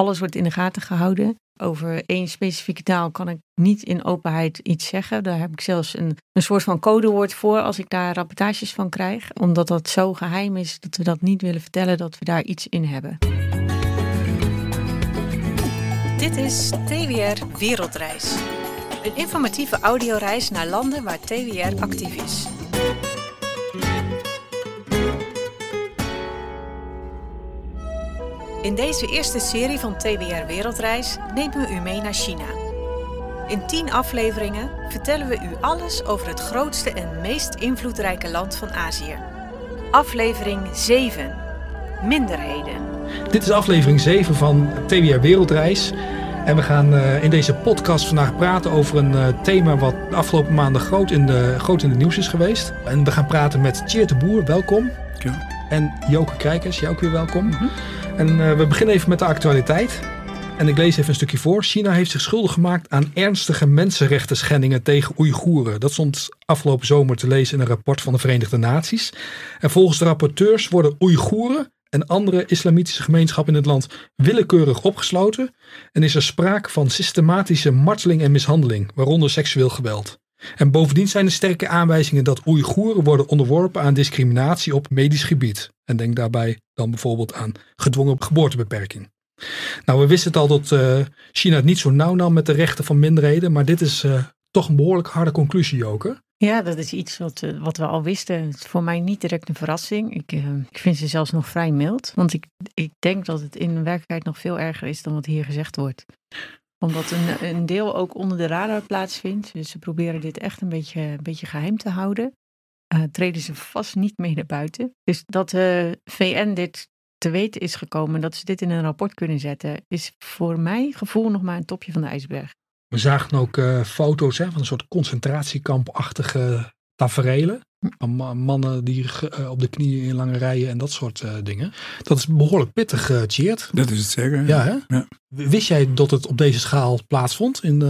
alles wordt in de gaten gehouden. Over één specifieke taal kan ik niet in openheid iets zeggen. Daar heb ik zelfs een, een soort van codewoord voor als ik daar rapportages van krijg. Omdat dat zo geheim is dat we dat niet willen vertellen dat we daar iets in hebben. Dit is TWR Wereldreis. Een informatieve audioreis naar landen waar TWR actief is. In deze eerste serie van TWR Wereldreis nemen we u mee naar China. In 10 afleveringen vertellen we u alles over het grootste en meest invloedrijke land van Azië. Aflevering 7. Minderheden. Dit is aflevering 7 van TWR Wereldreis. En we gaan uh, in deze podcast vandaag praten over een uh, thema wat de afgelopen maanden groot in, de, groot in het nieuws is geweest. En we gaan praten met Tjeerd de Boer, welkom. Ja. En Joke Krijkers, jij ook weer welkom. Mm -hmm. En uh, we beginnen even met de actualiteit. En ik lees even een stukje voor. China heeft zich schuldig gemaakt aan ernstige mensenrechten schendingen tegen Oeigoeren. Dat stond afgelopen zomer te lezen in een rapport van de Verenigde Naties. En volgens de rapporteurs worden Oeigoeren en andere islamitische gemeenschappen in het land willekeurig opgesloten en is er sprake van systematische marteling en mishandeling, waaronder seksueel geweld. En bovendien zijn er sterke aanwijzingen dat Oeigoeren worden onderworpen aan discriminatie op medisch gebied. En denk daarbij dan bijvoorbeeld aan gedwongen geboortebeperking. Nou, we wisten het al dat uh, China het niet zo nauw nam met de rechten van minderheden, maar dit is uh, toch een behoorlijk harde conclusie, Joker. Ja, dat is iets wat, uh, wat we al wisten. Het is voor mij niet direct een verrassing. Ik, ik vind ze zelfs nog vrij mild. Want ik, ik denk dat het in werkelijkheid nog veel erger is dan wat hier gezegd wordt. Omdat een, een deel ook onder de radar plaatsvindt. Dus ze proberen dit echt een beetje, een beetje geheim te houden. Uh, treden ze vast niet mee naar buiten. Dus dat de VN dit te weten is gekomen, dat ze dit in een rapport kunnen zetten, is voor mijn gevoel nog maar een topje van de ijsberg. We zagen ook uh, foto's hè, van een soort concentratiekampachtige taferelen. Van mannen die uh, op de knieën in lange rijen en dat soort uh, dingen. Dat is behoorlijk pittig, uh, Tjeerd. Dat is het zeker. Ja, hè? Ja. Wist jij dat het op deze schaal plaatsvond in,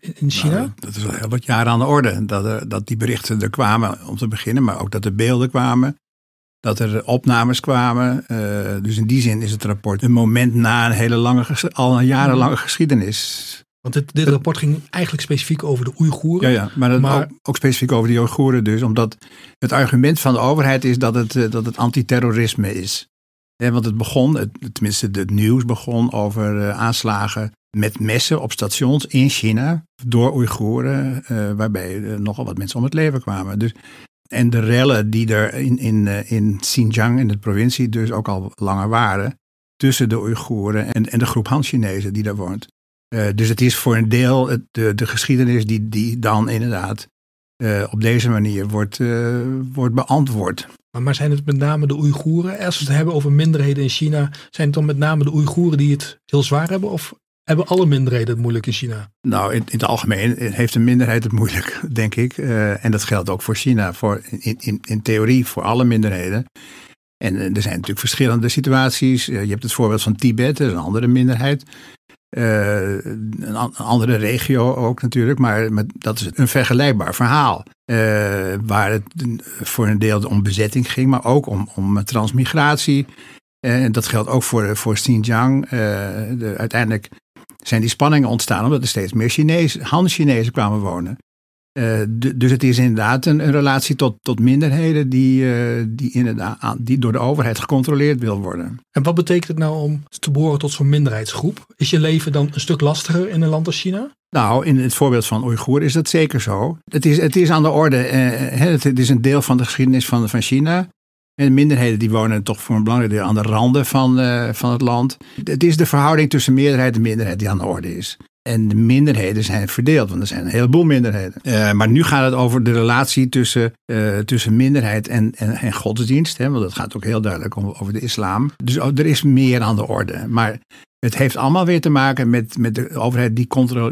in China? Nou, dat is al heel wat jaren aan de orde. Dat, dat die berichten er kwamen om te beginnen, maar ook dat er beelden kwamen. Dat er opnames kwamen. dus in die zin is het rapport een moment na een hele lange, al een jarenlange geschiedenis. Want dit, dit, rapport ging eigenlijk specifiek over de Oeigoeren. Ja, ja maar, maar... Ook, ook, specifiek over de Oeigoeren dus. Omdat het argument van de overheid is dat het, dat het antiterrorisme is. Want het begon, het, tenminste het nieuws begon over uh, aanslagen met messen op stations in China. Door Oeigoeren, uh, waarbij uh, nogal wat mensen om het leven kwamen. Dus, en de rellen die er in, in, in Xinjiang, in de provincie, dus ook al langer waren. Tussen de Oeigoeren en, en de groep Han-Chinezen die daar woont. Uh, dus het is voor een deel het, de, de geschiedenis die, die dan inderdaad uh, op deze manier wordt, uh, wordt beantwoord. Maar, maar zijn het met name de Oeigoeren? Als we het hebben over minderheden in China, zijn het dan met name de Oeigoeren die het heel zwaar hebben? Of hebben alle minderheden het moeilijk in China? Nou, in, in het algemeen heeft een minderheid het moeilijk, denk ik. en dat geldt ook voor China, voor, in, in, in theorie voor alle minderheden. En er zijn natuurlijk verschillende situaties. je hebt het voorbeeld van Tibet, dat is een andere minderheid. Uh, een, an andere regio ook natuurlijk, maar, dat is een vergelijkbaar verhaal. Uh, waar het voor een deel om bezetting ging, maar ook om, om transmigratie. En uh, dat geldt ook voor, voor Xinjiang. De, uiteindelijk zijn die spanningen ontstaan omdat er steeds meer Chinezen, Han-Chinezen kwamen wonen. Uh, dus het is inderdaad een, een, relatie tot, tot minderheden die, uh, die, inderdaad, die door de overheid gecontroleerd wil worden. En wat betekent het nou om te behoren tot zo'n minderheidsgroep? Is je leven dan een stuk lastiger in een land als China? Nou, in het voorbeeld van Oeigoer is dat zeker zo. Het is, het is aan de orde, uh, het, het, is een deel van de geschiedenis van, van China. En minderheden die wonen toch voor een belangrijk deel aan de randen van, van het land. Het is de verhouding tussen meerderheid en minderheid die aan de orde is. En de minderheden zijn verdeeld, want er zijn een heleboel minderheden. Uh, maar nu gaat het over de relatie tussen, uh, tussen minderheid en, en, en godsdienst. Hè, want dat gaat ook heel duidelijk om, over de islam. Dus oh, er is meer aan de orde. Maar het heeft allemaal weer te maken met, met de overheid die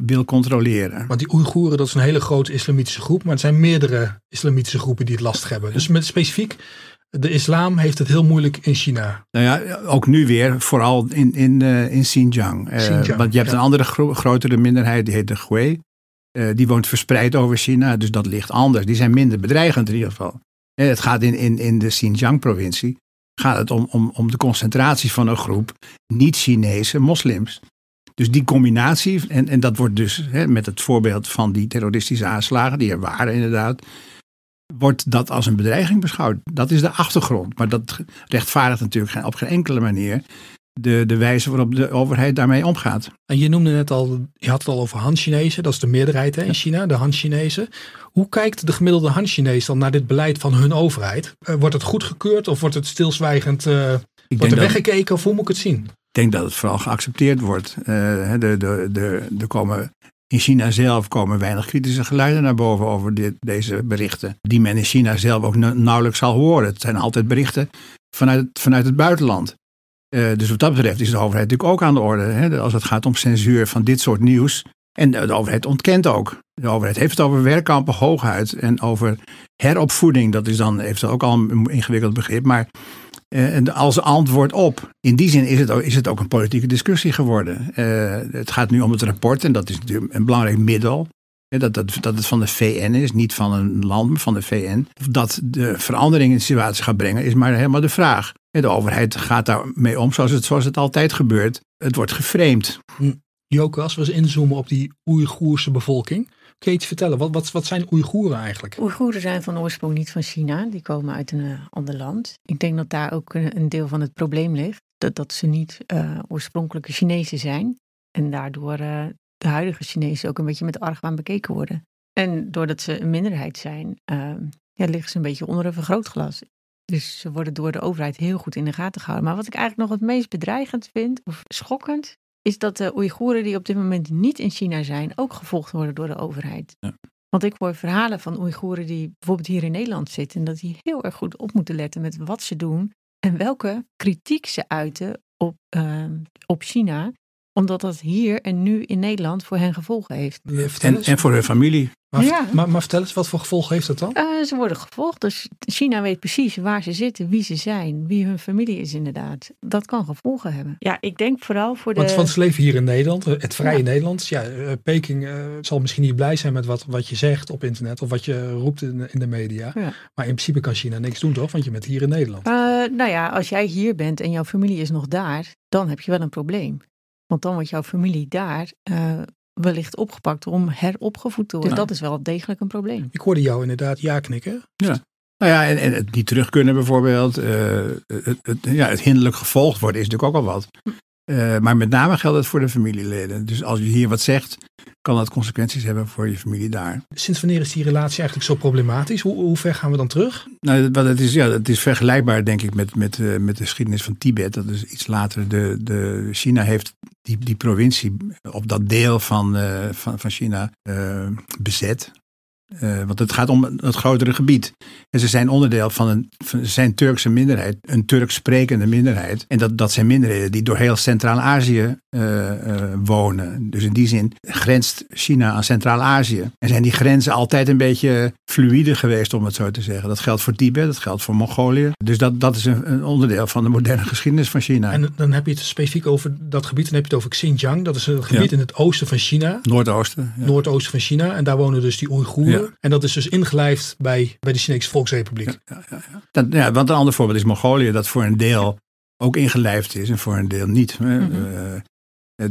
wil controleren. Want die Oeigoeren, dat is een hele grote islamitische groep. Maar het zijn meerdere islamitische groepen die het lastig hebben. Dus met specifiek de islam heeft het heel moeilijk in China. Nou ja, ook nu weer, vooral in, in, uh, in Xinjiang. Uh, Xinjiang. Want je hebt ja. een andere gro grotere minderheid, die heet de Hui. Uh, die woont verspreid over China, dus dat ligt anders. Die zijn minder bedreigend in ieder geval. het gaat in, in, in de Xinjiang-provincie. gaat het om, om, om de concentratie van een groep niet-Chinese moslims. Dus die combinatie, en, en dat wordt dus hè, met het voorbeeld van die terroristische aanslagen, die er waren inderdaad, wordt dat als een bedreiging beschouwd. Dat is de achtergrond. Maar dat rechtvaardigt natuurlijk op geen enkele manier de, de wijze waarop de overheid daarmee omgaat. En je noemde net al, je had het al over Han-Chinezen, dat is de meerderheid hè, in China, de Han-Chinezen. Hoe kijkt de gemiddelde Han-Chinees dan naar dit beleid van hun overheid? Uh, wordt het goedgekeurd of wordt het stilzwijgend, uh, wordt er weggekeken of hoe moet ik het zien? Ik denk dat het vooral geaccepteerd wordt. Uh, de, de, de, de komen in China zelf komen weinig kritische geluiden naar boven over dit, deze berichten. Die men in China zelf ook nauwelijks zal horen. Het zijn altijd berichten vanuit, vanuit het buitenland. Uh, dus wat dat betreft is de overheid natuurlijk ook aan de orde. Hè, als het gaat om censuur van dit soort nieuws. En de overheid ontkent ook. De overheid heeft het over werkkampen hooguit en over heropvoeding. Dat is dan heeft ook al een ingewikkeld begrip. Maar uh, als antwoord op. In die zin is het ook, is het ook een politieke discussie geworden. Uh, het gaat nu om het rapport en dat is natuurlijk een belangrijk middel. Dat, dat, dat het van de VN is, niet van een land, maar van de VN. Of dat de verandering in de situatie gaat brengen, is maar helemaal de vraag. De overheid gaat daarmee om zoals het, zoals het altijd gebeurt. Het wordt geframed. Hm. Joke, als we eens inzoomen op die Oeigoerse bevolking. Kun vertellen? Wat, wat, wat zijn Oeigoeren eigenlijk? Oeigoeren zijn van oorsprong niet van China. Die komen uit een uh, ander land. Ik denk dat daar ook een, een, deel van het probleem ligt. Dat, dat ze niet uh, oorspronkelijke Chinezen zijn. En daardoor de huidige Chinezen ook een beetje met argwaan bekeken worden. En doordat ze een minderheid zijn, ehm, ja, liggen ze een beetje onder een vergrootglas. Dus ze worden door de overheid heel goed in de gaten gehouden. Maar wat ik eigenlijk nog het meest bedreigend vind, of schokkend, is dat de Oeigoeren die op dit moment niet in China zijn, ook gevolgd worden door de overheid. Ja. Want ik hoor verhalen van Oeigoeren die bijvoorbeeld hier in Nederland zitten en dat die heel erg goed op moeten letten met wat ze doen en welke kritiek ze uiten op, uh, op China omdat dat hier en nu in Nederland voor hen gevolgen heeft. En, en, voor hun familie. Maar, ja. maar, maar, vertel eens, wat voor gevolgen heeft dat dan? Uh, ze worden gevolgd. Dus China weet precies waar ze zitten, wie ze zijn, wie hun familie is inderdaad. Dat kan gevolgen hebben. Ja, ik denk vooral voor de... Want, want ze leven hier in Nederland, eh, het vrije ja. Nederland. Ja, uh, Peking uh, zal misschien niet blij zijn met wat, wat je zegt op internet of wat je roept in, in de media. Ja. Maar in principe kan China niks doen toch? Want je bent hier in Nederland. nou ja, als jij hier bent en jouw familie is nog daar, dan heb je wel een probleem. Want dan wordt jouw familie daar uh, wellicht opgepakt om heropgevoed te worden. Dat is wel degelijk een probleem. Ik hoorde jou inderdaad ja knikken. Ja. Nou ja, en, en het niet terug kunnen bijvoorbeeld. Uh, het, het, ja, het hinderlijk gevolgd worden is natuurlijk ook al wat. Uh, maar met name geldt het voor de familieleden. Dus als je hier wat zegt, kan dat consequenties hebben voor je familie daar. Sinds wanneer is die relatie eigenlijk zo problematisch? Hoe, hoe ver gaan we dan terug? Nou, het is, ja, het is vergelijkbaar denk ik met, met, uh, met de geschiedenis van Tibet. Dat is iets later. De, de, China heeft die, die provincie op dat deel van, uh, van, van China bezet. Uh, want het gaat om het grotere gebied. En ze zijn onderdeel van een van, zijn Turkse minderheid, een Turks sprekende minderheid. En dat, dat zijn minderheden die door heel Centraal-Azië uh, uh, wonen. Dus in die zin grenst China aan Centraal-Azië. En zijn die grenzen altijd een beetje fluïde geweest, om het zo te zeggen. Dat geldt voor Tibet, dat geldt voor Mongolië. Dus dat, dat is een, een onderdeel van de moderne geschiedenis van China. En dan heb je het specifiek over dat gebied, dan heb je het over Xinjiang. Dat is een gebied ja. in het oosten van China. Noordoosten. Ja. Noordoosten van China. En daar wonen dus die Oeigoeren. Ja. En dat is dus ingelijfd bij, bij de Chinese Volksrepubliek. Ja, ja, ja. Dat, ja, want een ander voorbeeld is Mongolië, dat voor een deel ook ingelijfd is en voor een deel niet. Mm -hmm. uh,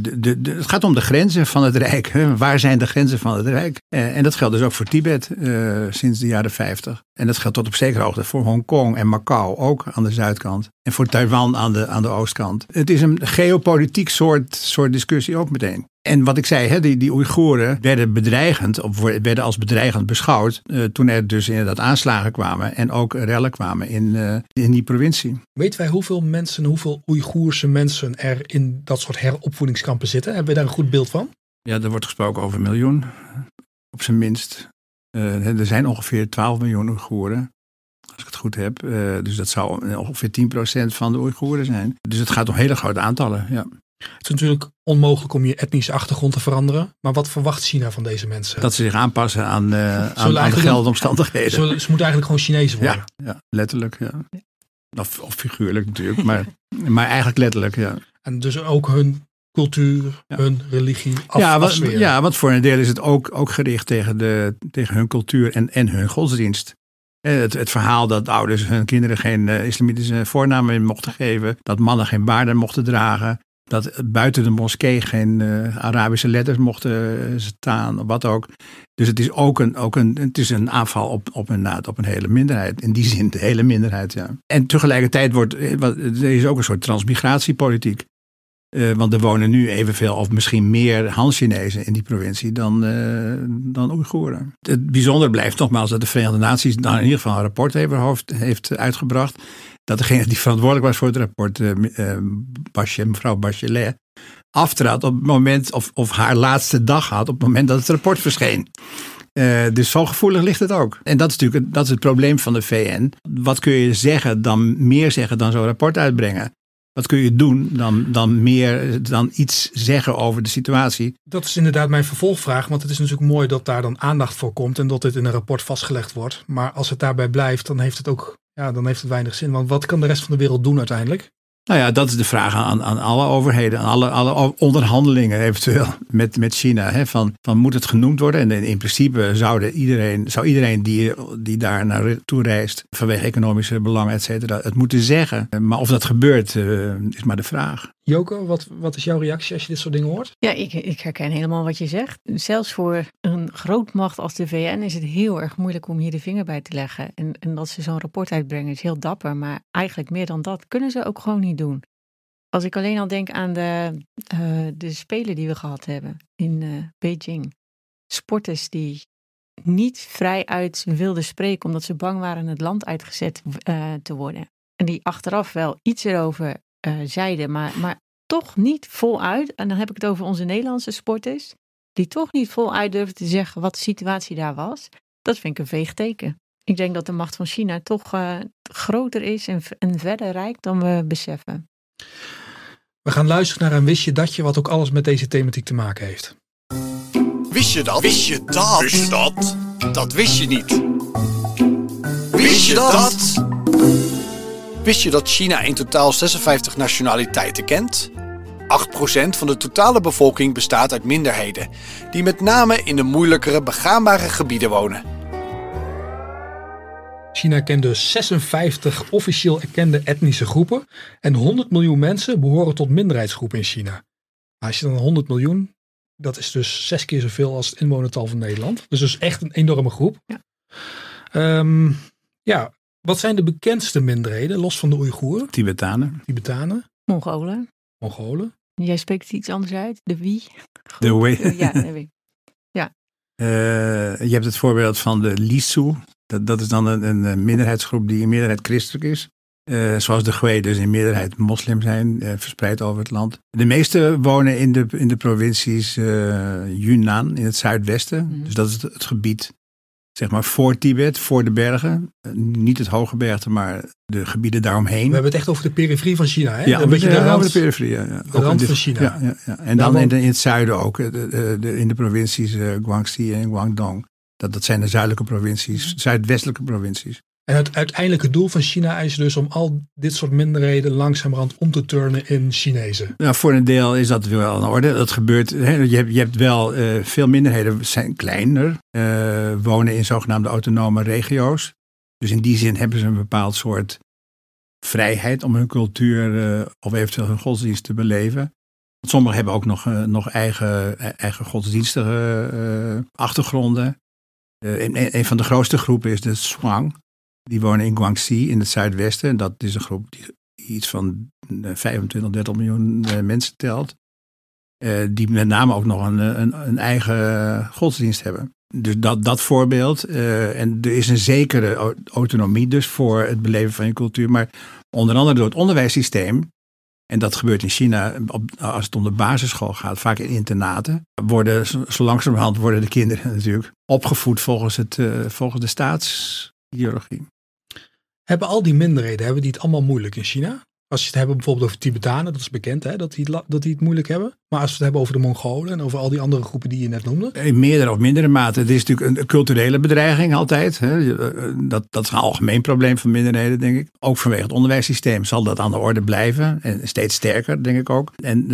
de, de, de, het gaat om de grenzen van het Rijk. Hè. Waar zijn de grenzen van het Rijk? Uh, en dat geldt dus ook voor Tibet uh, sinds de jaren 50. En dat geldt tot op zekere hoogte voor Hongkong en Macau ook aan de zuidkant. En voor Taiwan aan de, aan de oostkant. Het is een geopolitiek soort, soort discussie ook meteen. En wat ik zei, hè, die, die Oeigoeren werden bedreigend, of werden als bedreigend beschouwd. Uh, toen er dus inderdaad aanslagen kwamen en ook rellen kwamen in, uh, in die provincie. Weten wij hoeveel mensen, hoeveel Oeigoerse mensen er in dat soort heropvoedingskampen zitten? Hebben we daar een goed beeld van? Ja, er wordt gesproken over een miljoen, op zijn minst. Uh, er zijn ongeveer 12 miljoen Oeigoeren. Als ik het goed heb. dus dat zou ongeveer 10% van de Oeigoeren zijn. Dus het gaat om hele grote aantallen. Ja. Het is natuurlijk onmogelijk om je etnische achtergrond te veranderen. Maar wat verwacht China van deze mensen? Dat ze zich aanpassen aan, uh, aan, aan de geldomstandigheden. Ze, ze moeten eigenlijk gewoon Chinezen worden. Ja, ja letterlijk. Ja. Of, of figuurlijk natuurlijk, maar, maar eigenlijk letterlijk. Ja. En dus ook hun cultuur, ja. hun religie af, ja, wat, ja, want voor een deel is het ook, ook gericht tegen, de, tegen hun cultuur en, en hun godsdienst. Het, het verhaal dat ouders hun kinderen geen islamitische voornamen mochten geven. Dat mannen geen baarden mochten dragen. Dat buiten de moskee geen Arabische letters mochten staan, wat ook. Dus het is ook een, ook een, het is een aanval op, op, een, op een hele minderheid. In die zin de hele minderheid, ja. En tegelijkertijd wordt, er is ook een soort transmigratiepolitiek. Uh, want er wonen nu evenveel of misschien meer Han-Chinezen in die provincie dan, uh, dan Oeigoeren. Het bijzondere blijft nogmaals dat de Verenigde Naties dan in ieder geval een rapport heeft, heeft uitgebracht. Dat degene die verantwoordelijk was voor het rapport, uh, mevrouw Bachelet, aftrad op het moment, of, of haar laatste dag had op het moment dat het rapport verscheen. dus zo gevoelig ligt het ook. En dat is natuurlijk dat is het probleem van de VN. Wat kun je zeggen dan meer zeggen dan zo'n rapport uitbrengen? Wat kun je doen dan, dan meer dan iets zeggen over de situatie? Dat is inderdaad mijn vervolgvraag. Want het is natuurlijk mooi dat daar dan aandacht voor komt en dat dit in een rapport vastgelegd wordt. Maar als het daarbij blijft, dan heeft het ook ja, dan heeft het weinig zin. Want wat kan de rest van de wereld doen uiteindelijk? Nou ja, dat is de vraag aan, aan alle overheden, aan alle, alle onderhandelingen eventueel met, met China. Hè, van, van moet het genoemd worden? En in, principe zouden iedereen, zou iedereen die, die daar naartoe reist vanwege economische belangen, et cetera, het moeten zeggen. Maar of dat gebeurt, uh, is maar de vraag. Joko, wat, wat is jouw reactie als je dit soort dingen hoort? Ja, ik, ik herken helemaal wat je zegt. Zelfs voor een grootmacht als de VN is het heel erg moeilijk om hier de vinger bij te leggen. En, en dat ze zo'n rapport uitbrengen is heel dapper. Maar eigenlijk meer dan dat kunnen ze ook gewoon niet doen. Als ik alleen al denk aan de, uh, de spelen die we gehad hebben in uh, Beijing. Sporters die niet vrij uit wilden spreken omdat ze bang waren het land uitgezet uh, te worden. En die achteraf wel iets erover uh, zeiden, maar, maar toch niet voluit, en dan heb ik het over onze Nederlandse sporters, die toch niet voluit durven te zeggen wat de situatie daar was, dat vind ik een veeg teken. Ik denk dat de macht van China toch uh, groter is en, en verder rijkt dan we beseffen. We gaan luisteren naar een wistje datje wat ook alles met deze thematiek te maken heeft. Wist je dat? Wist je dat? Wist je dat? Dat wist je niet. Wist je dat? Wist je dat China in totaal 56 nationaliteiten kent? 8% van de totale bevolking bestaat uit minderheden, die met name in de moeilijkere begaanbare gebieden wonen. China kent dus 56 officieel erkende etnische groepen en 100 miljoen mensen behoren tot minderheidsgroepen in China. Als je dan 100 miljoen, dat is dus zes keer zoveel als het inwonertal van Nederland. Dus dus echt een enorme groep. Ja, um, ja wat zijn de bekendste minderheden, los van de Oeigoeren? Tibetanen. Tibetanen. Mongolen. Mongolen. Jij spreekt iets anders uit. De wie? De wie. Ja, de wie. Ja. Uh, je hebt het voorbeeld van de Lisu. Dat, dat is dan een, een minderheidsgroep die in meerderheid christelijk is. Uh, zoals de Gwe dus in meerderheid moslim zijn, uh, verspreid over het land. De meeste wonen in de, in de provincies Yunnan in het zuidwesten. Mm. Dus dat is het, het gebied zeg maar voor Tibet, voor de bergen. Eh, niet het hoge bergte, maar de gebieden daaromheen. We hebben het echt over de periferie van China, hè? Ja, een beetje de, rand, de periferie. Ja, ja. De rand van China. Ja, ja, ja. En dan in, in, het zuiden ook, de, de, in de provincies uh, Guangxi en Guangdong. Dat, dat zijn de zuidelijke provincies, zuidwestelijke provincies. En het uiteindelijke doel van China is dus om al dit soort minderheden langzamerhand om te turnen in Chinezen. Nou, voor een deel is dat wel in orde. Dat gebeurt. Hè, je, hebt, je hebt wel uh, veel minderheden zijn kleiner, uh, wonen in zogenaamde autonome regio's. Dus in die zin hebben ze een bepaald soort vrijheid om hun cultuur uh, of eventueel hun godsdienst te beleven. Sommigen hebben ook nog, nog eigen, eigen godsdienstige achtergronden. Een, een, van de grootste groepen is de Swang. Die wonen in Guangxi in het zuidwesten. En dat is een groep die iets van 25, eh, 30 miljoen eh, mensen telt. Uh, die met name ook nog een, een, eigen godsdienst hebben. Dus dat, dat voorbeeld. En er is een zekere autonomie dus voor het beleven van je cultuur. Maar onder andere door het onderwijssysteem. En dat gebeurt in China op, als het om de basisschool gaat, vaak in internaten. Worden, zo langzamerhand worden de kinderen natuurlijk opgevoed volgens, het, volgens de staatsideologie. Hebben al die minderheden, hebben die het allemaal moeilijk in China? Als je het hebben bijvoorbeeld over Tibetanen, dat is bekend hè, dat, die, dat die het moeilijk hebben. Maar als we het hebben over de Mongolen en over al die andere groepen die je net noemde. In meerdere of mindere mate. Het is natuurlijk een culturele bedreiging altijd. Hè. Dat, dat is een algemeen probleem van minderheden, denk ik. Ook vanwege het onderwijssysteem zal dat aan de orde blijven. En steeds sterker, denk ik ook. En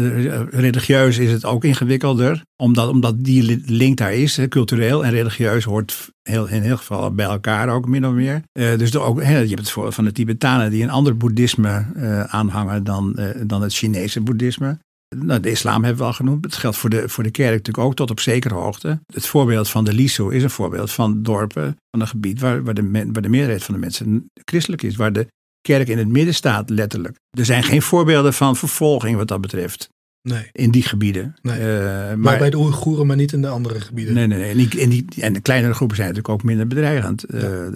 religieus is het ook ingewikkelder. Omdat, omdat die link daar is, cultureel en religieus, hoort heel, in heel geval bij elkaar ook min of meer. Uh, dus ook, je hebt het voor van de Tibetanen die een ander boeddhisme uh, aanhangen dan, uh, dan het Chinese boeddhisme. Nou, de islam hebben we al genoemd. Het geldt voor de, voor de kerk natuurlijk ook tot op zekere hoogte. Het voorbeeld van de Liso is een voorbeeld van dorpen, van een gebied waar, waar, de, waar de meerderheid van de mensen christelijk is. Waar de kerk in het midden staat, letterlijk. Er zijn geen voorbeelden van vervolging wat dat betreft. Nee. In die gebieden. Nee. Uh, maar, maar, bij de Oeigoeren, maar niet in de andere gebieden. Nee, nee, nee. En, die, en, die, en de kleinere groepen zijn natuurlijk ook minder bedreigend. Uh, ja.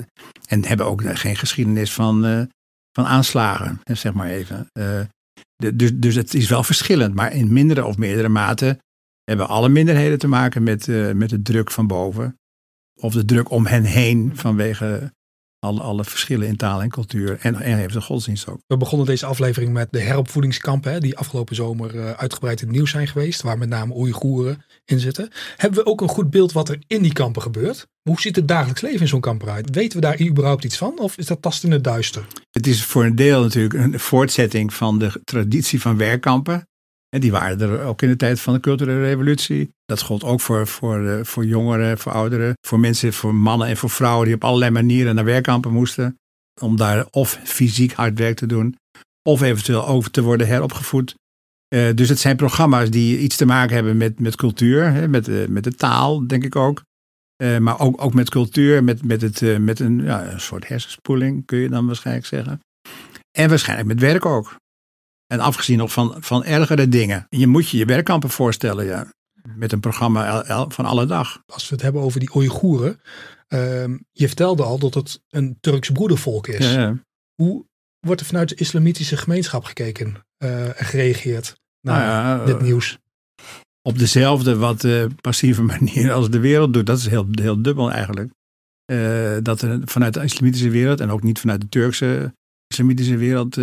En hebben ook geen geschiedenis van, uh, van aanslagen, zeg maar even. De, dus, dus het is wel verschillend. Maar in mindere of meerdere mate hebben alle minderheden te maken met, met de druk van boven. Of de druk om hen heen vanwege alle, alle verschillen in taal en cultuur. En, en heeft de godsdienst ook. We begonnen deze aflevering met de heropvoedingskampen. Hè, die afgelopen zomer uh, uitgebreid in het nieuws zijn geweest. Waar met name Oeigoeren in zitten. Hebben we ook een goed beeld wat er in die kampen gebeurt? Hoe ziet het dagelijks leven in zo'n kamp eruit? Weten we daar überhaupt iets van? Of is dat tast in het duister? Het is voor een deel natuurlijk een voortzetting van de traditie van werkkampen. En die waren er ook in de tijd van de culturele revolutie. Dat gold ook voor, voor, eh, voor jongeren, voor ouderen, voor mensen, voor mannen en voor vrouwen die op allerlei manieren naar werkkampen moesten. Om daar of fysiek hard werk te doen, of eventueel over te worden heropgevoed. Uh, dus het zijn programma's die iets te maken hebben met, met cultuur, hè, met, uh, met de taal, denk ik ook. Maar ook, ook met cultuur, met, met, het, met een, ja, een soort hersenspoeling, kun je dan waarschijnlijk zeggen. En waarschijnlijk met werk ook. En afgezien nog van, van ergere dingen. Je moet je je werkkampen voorstellen, ja. Met een programma van alle dag. Als we het hebben over die Oeigoeren. Uh, je vertelde al dat het een Turks broedervolk is. Ja, ja. Hoe wordt er vanuit de islamitische gemeenschap gekeken uh, en gereageerd naar Nou ja, dit nieuws? Op dezelfde wat uh, passieve manier als de wereld doet. Dat is heel, heel dubbel eigenlijk. Dat er vanuit de islamitische wereld en ook niet vanuit de Turkse islamitische wereld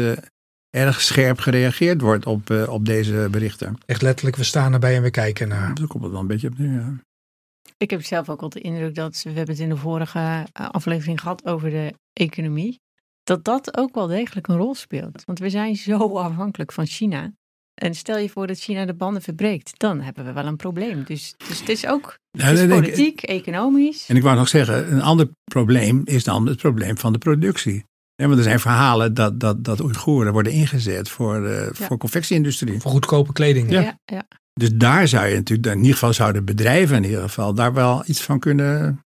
erg scherp gereageerd wordt op, uh, op deze berichten. Echt letterlijk, we staan erbij en we kijken naar. Daar komt het wel een beetje op neer, ja. Ik heb zelf ook al de indruk dat, we hebben het in de vorige eh, aflevering gehad over de economie, dat dat ook wel degelijk een rol speelt. Want we zijn zo afhankelijk van China. En stel je voor dat China de banden verbreekt, dan hebben we wel een probleem. Dus, dus het is ook het is politiek, ik, economisch. En ik wou nog zeggen, een ander probleem is dan het probleem van de productie. Ja, want er zijn verhalen dat, dat, dat Oeigoeren worden ingezet voor de ja. voor confectieindustrie. Voor goedkope kleding. Ja. Ja, ja. Dus daar zou je natuurlijk, in ieder geval zouden bedrijven in ieder geval daar wel iets van kunnen,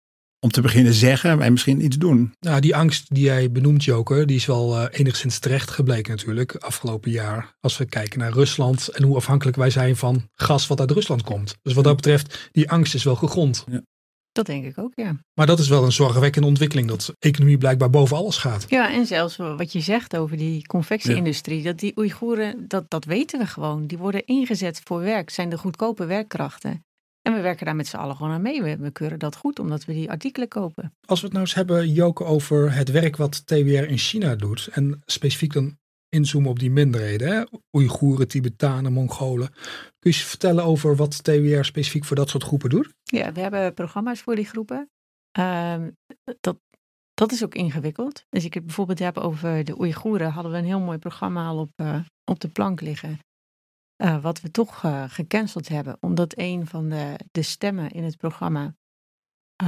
om te beginnen zeggen en misschien iets doen. Nou, die angst die jij benoemt, Joker, die is wel uh, enigszins terecht gebleken natuurlijk afgelopen jaar. Als we kijken naar Rusland en hoe afhankelijk wij zijn van gas wat uit Rusland komt. Dus wat dat betreft, die angst is wel gegrond. Ja. Dat denk ik ook, ja. Maar dat is wel een zorgwekkende ontwikkeling, dat economie blijkbaar boven alles gaat. Ja, en zelfs wat je zegt over die confectieindustrie, ja. dat die Oeigoeren, dat, dat weten we gewoon. Die worden ingezet voor werk, zijn de goedkope werkkrachten. En we werken daar met z'n allen gewoon aan mee. We, we keuren dat goed, omdat we die artikelen kopen. Als we het nou eens hebben, Joke, over het werk wat TWR in China doet. En specifiek dan inzoomen op die minderheden. Hè? Oeigoeren, Tibetanen, Mongolen. Kun je vertellen over wat TWR specifiek voor dat soort groepen doet? Ja, we hebben programma's voor die groepen. Uh, dat, dat is ook ingewikkeld. Dus ik het bijvoorbeeld heb over de Oeigoeren, hadden we een heel mooi programma al op, uh, op de plank liggen. Uh, wat we toch uh, gecanceld hebben, omdat een van de, de stemmen in het programma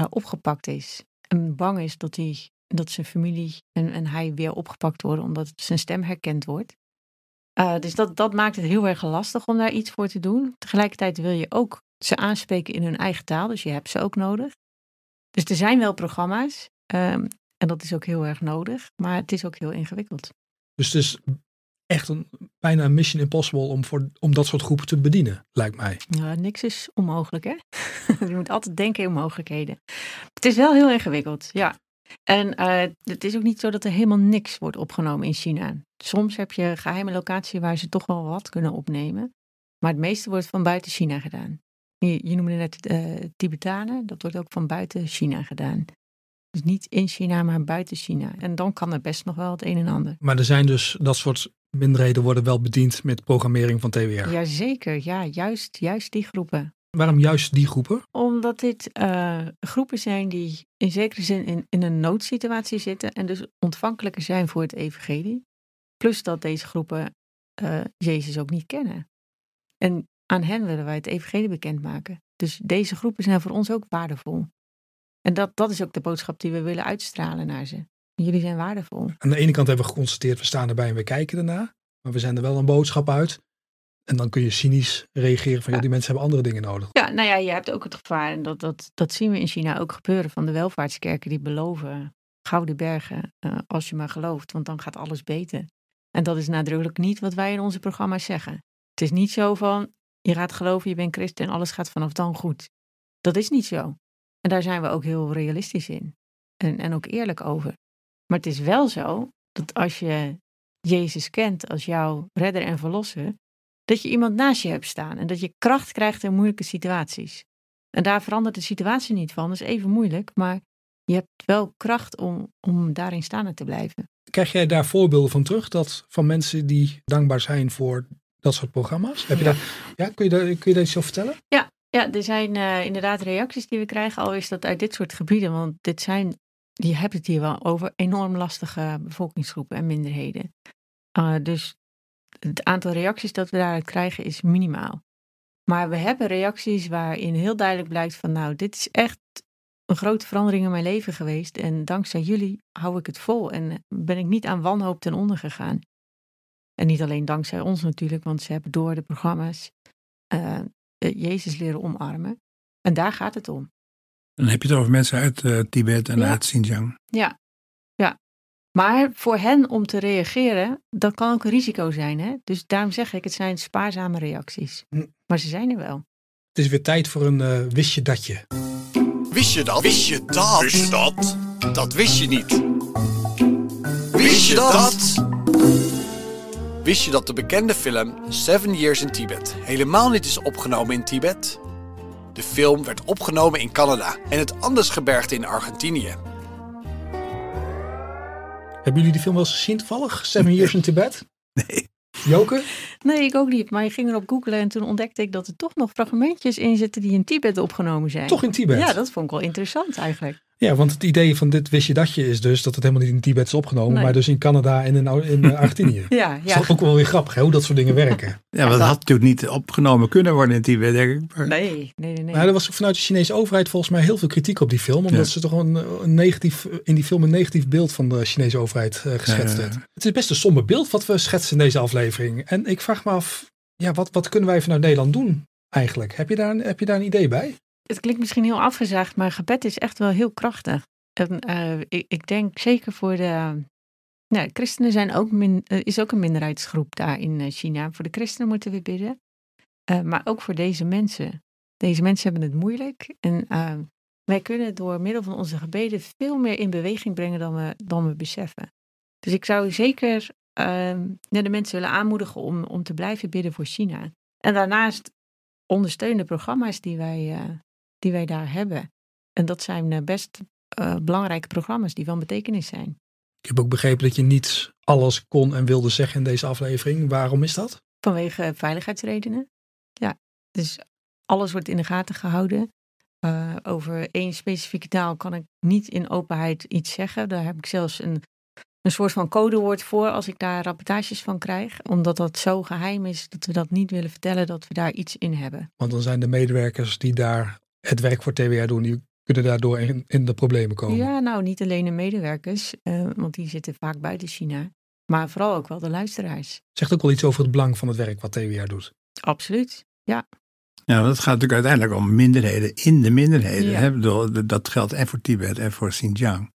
opgepakt is. En bang is dat, hij, dat zijn familie en, en hij weer opgepakt worden, omdat zijn stem herkend wordt. Uh, dus dat, dat maakt het heel erg lastig om daar iets voor te doen. Tegelijkertijd wil je ook ze aanspreken in hun eigen taal, dus je hebt ze ook nodig. Dus er zijn wel programma's um, en dat is ook heel erg nodig, maar het is ook heel ingewikkeld. Dus het is echt een, bijna een mission impossible om, voor, om dat soort groepen te bedienen, lijkt mij. Ja, niks is onmogelijk, hè? je moet altijd denken in mogelijkheden. Het is wel heel ingewikkeld, ja. En uh, het is ook niet zo dat er helemaal niks wordt opgenomen in China. Soms heb je geheime locaties waar ze toch wel wat kunnen opnemen. Maar het meeste wordt van buiten China gedaan. Je, je noemde net uh, Tibetanen, dat wordt ook van buiten China gedaan. Dus niet in China, maar buiten China. En dan kan er best nog wel het een en ander. Maar er zijn dus dat soort minderheden worden wel bediend met programmering van TWR. Jazeker, ja, juist, juist die groepen. Waarom juist die groepen? Omdat dit uh, groepen zijn die in zekere zin in, in een noodsituatie zitten en dus ontvankelijker zijn voor het evangelie. Plus dat deze groepen uh, Jezus ook niet kennen. En aan hen willen wij het evangelie bekendmaken. Dus deze groepen zijn voor ons ook waardevol. En dat, dat is ook de boodschap die we willen uitstralen naar ze. Jullie zijn waardevol. Aan de ene kant hebben we geconstateerd, we staan erbij en we kijken ernaar. Maar we zijn er wel een boodschap uit. En dan kun je cynisch reageren van, ja. die mensen hebben andere dingen nodig. Ja, nou ja, je hebt ook het gevaar, en dat, dat, dat zien we in China ook gebeuren, van de welvaartskerken die beloven gouden bergen, uh, als je maar gelooft, want dan gaat alles beter. En dat is nadrukkelijk niet wat wij in onze programma's zeggen. Het is niet zo van, je gaat geloven, je bent christen en alles gaat vanaf dan goed. Dat is niet zo. En daar zijn we ook heel realistisch in. En, en ook eerlijk over. Maar het is wel zo dat als je Jezus kent als jouw redder en verlosser, dat je iemand naast je hebt staan en dat je kracht krijgt in moeilijke situaties. En daar verandert de situatie niet van. Dat is even moeilijk, maar je hebt wel kracht om, om daarin staande te blijven. Krijg jij daar voorbeelden van terug? Dat van mensen die dankbaar zijn voor dat soort programma's? Heb je ja. Daar, ja, kun, je daar, kun je daar iets over vertellen? Ja, ja er zijn uh, inderdaad reacties die we krijgen. Al is dat uit dit soort gebieden. Want dit zijn, je hebt het hier wel over enorm lastige bevolkingsgroepen en minderheden. Uh, dus het aantal reacties dat we daaruit krijgen is minimaal. Maar we hebben reacties waarin heel duidelijk blijkt van nou, dit is echt een grote verandering in mijn leven geweest. En dankzij jullie hou ik het vol en ben ik niet aan wanhoop ten onder gegaan. En niet alleen dankzij ons natuurlijk, want ze hebben door de programma's uh, Jezus leren omarmen. En daar gaat het om. Dan heb je het over mensen uit uh, Tibet en ja. uit Xinjiang. Ja, ja. Maar voor hen om te reageren, dat kan ook een risico zijn. Hè? Dus daarom zeg ik, het zijn spaarzame reacties. Hm. Maar ze zijn er wel. Het is weer tijd voor een uh, wist je datje. Wist je dat? Wist je dat? Wist je dat? Dat wist je niet. Wist je dat? Wist je dat de bekende film Seven Years in Tibet helemaal niet is opgenomen in Tibet? De film werd opgenomen in Canada en het Andesgebergte in Argentinië. Hebben jullie die film wel eens gezien toevallig? Seven Years in Tibet? Nee. Joke? Nee, ik ook niet. Maar ik ging erop googlen en toen ontdekte ik dat er toch nog fragmentjes in zitten die in Tibet opgenomen zijn. Toch in Tibet? Ja, dat vond ik wel interessant eigenlijk. Ja, want het idee van dit wist je datje is dus dat het helemaal niet in Tibet is opgenomen, Nee. maar dus in Canada en in, in uh, Argentinië. Ja, Dat ja. is ook wel weer grappig, hè, hoe dat soort dingen werken. Ja, want dat had natuurlijk niet opgenomen kunnen worden in Tibet, denk ik. Maar Nee, nee, nee. Maar er was ook vanuit de Chinese overheid volgens mij heel veel kritiek op die film, omdat Ja. ze toch een, een negatief, in die film een negatief beeld van de Chinese overheid uh, geschetst ja. Het is best een somber beeld wat we schetsen in deze aflevering. En ik vraag me af, ja, wat, wat kunnen wij vanuit Nederland doen eigenlijk? Heb je daar, heb je daar een idee bij? Het klinkt misschien heel afgezaagd, maar gebed is echt wel heel krachtig. En, eh, ik, ik denk zeker voor de. Nou, christenen zijn ook eh, is ook een minderheidsgroep daar in eh, China. Voor de christenen moeten we bidden. Maar ook voor deze mensen. Deze mensen hebben het moeilijk. En wij kunnen door middel van onze gebeden veel meer in beweging brengen dan we, dan we beseffen. Dus ik zou zeker eh, de mensen willen aanmoedigen om, om te blijven bidden voor China. En daarnaast ondersteunende programma's die wij, die wij daar hebben. En dat zijn eh, best eh, belangrijke programma's die van betekenis zijn. Ik heb ook begrepen dat je niet alles kon en wilde zeggen in deze aflevering. Waarom is dat? Vanwege veiligheidsredenen. Ja, dus alles wordt in de gaten gehouden. Eh, over één specifieke taal kan ik niet in openheid iets zeggen. Daar heb ik zelfs een, een soort van codewoord voor als ik daar rapportages van krijg. Omdat dat zo geheim is dat we dat niet willen vertellen dat we daar iets in hebben. Want dan zijn de medewerkers die daar het werk voor TWR doen, die kunnen daardoor in, in de problemen komen. Ja, nou niet alleen de medewerkers, eh, want die zitten vaak buiten China. Maar vooral ook wel de luisteraars. Zegt ook wel iets over het belang van het werk wat TWR doet. Absoluut. Ja, Ja, want het gaat natuurlijk uiteindelijk om minderheden in de minderheden. Ja. Hè? Ik bedoel, dat geldt en voor Tibet en voor Xinjiang.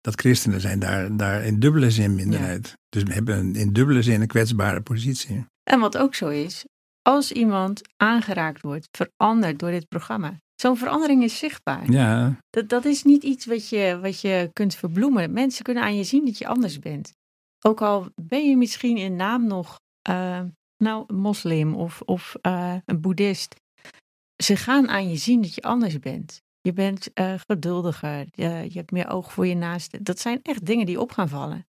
Dat christenen zijn daar, daar in dubbele zin minderheid. Dus we hebben een- in dubbele zin een kwetsbare positie. En wat ook zo is, als iemand aangeraakt wordt, veranderd door dit programma. Zo'n verandering is zichtbaar. Ja, Dat, dat is niet iets wat je, wat je kunt verbloemen. Mensen kunnen aan je zien dat je anders bent. Ook al ben je misschien in naam nog eh, nou, een moslim of, of eh, een boeddhist. Ze gaan aan je zien dat je anders bent. Je bent eh, geduldiger, je, je hebt meer oog voor je naaste. Dat zijn echt dingen die op gaan vallen.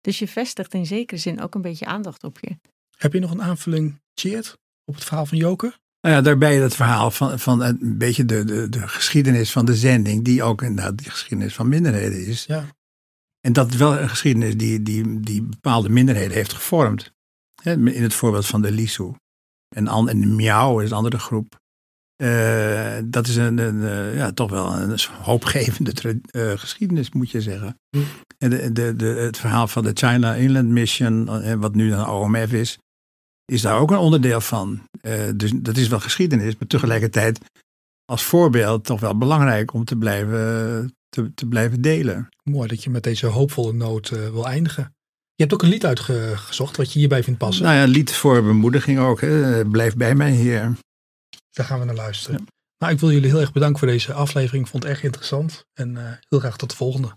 Dus je vestigt in zekere zin ook een beetje aandacht op je. Heb je nog een aanvulling, Cheert, op het verhaal van Joker? Nou ja, daarbij het verhaal van, van een beetje de, de, de geschiedenis van de zending, die ook inderdaad die geschiedenis van minderheden is. Ja. En dat is wel een geschiedenis die, die, die bepaalde minderheden heeft gevormd. Hè, In het voorbeeld van de Lisu. En, an- en de Miao is een andere groep. Uh, dat is een, een uh, ja, toch wel een hoopgevende uh, geschiedenis, moet je zeggen. En de, de, de, het verhaal van de China Inland Mission, wat nu een OMF is, is daar ook een onderdeel van. Dus dat is wel geschiedenis, maar tegelijkertijd als voorbeeld toch wel belangrijk om te blijven, te, te blijven delen. Mooi dat je met deze hoopvolle noot wil eindigen. Je hebt ook een lied uitgezocht wat je hierbij vindt passen. Nou ja, een lied voor bemoediging ook. Hè. Blijf bij mij hier. Daar gaan we naar luisteren. Ja. Nou, ik wil jullie heel erg bedanken voor deze aflevering. Ik vond het erg interessant. En uh, heel graag tot de volgende.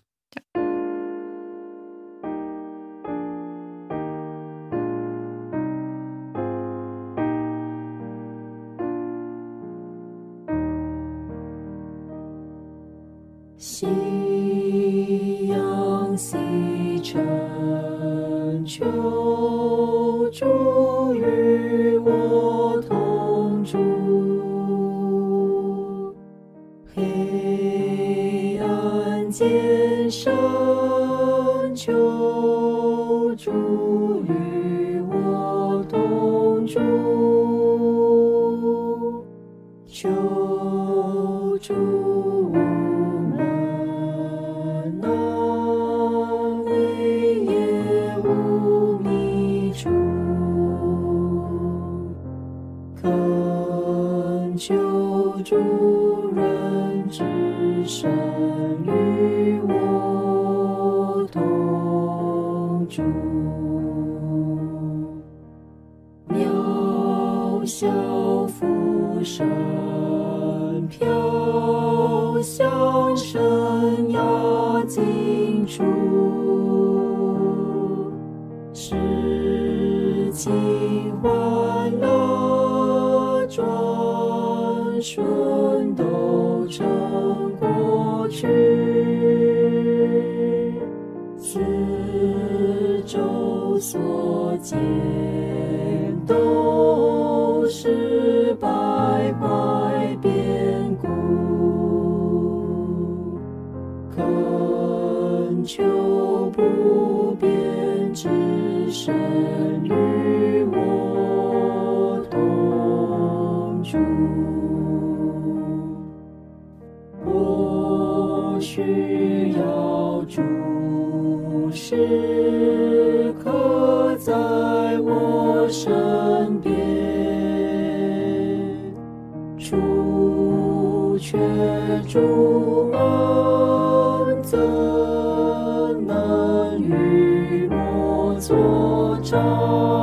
向神要敬出在我身边，除却主恩，怎能与我作战？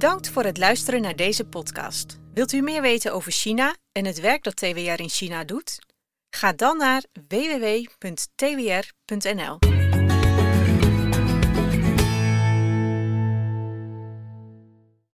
Bedankt voor het luisteren naar deze podcast. Wilt u meer weten over China en het werk dat TWR in China doet? Ga dan naar www.twr.nl.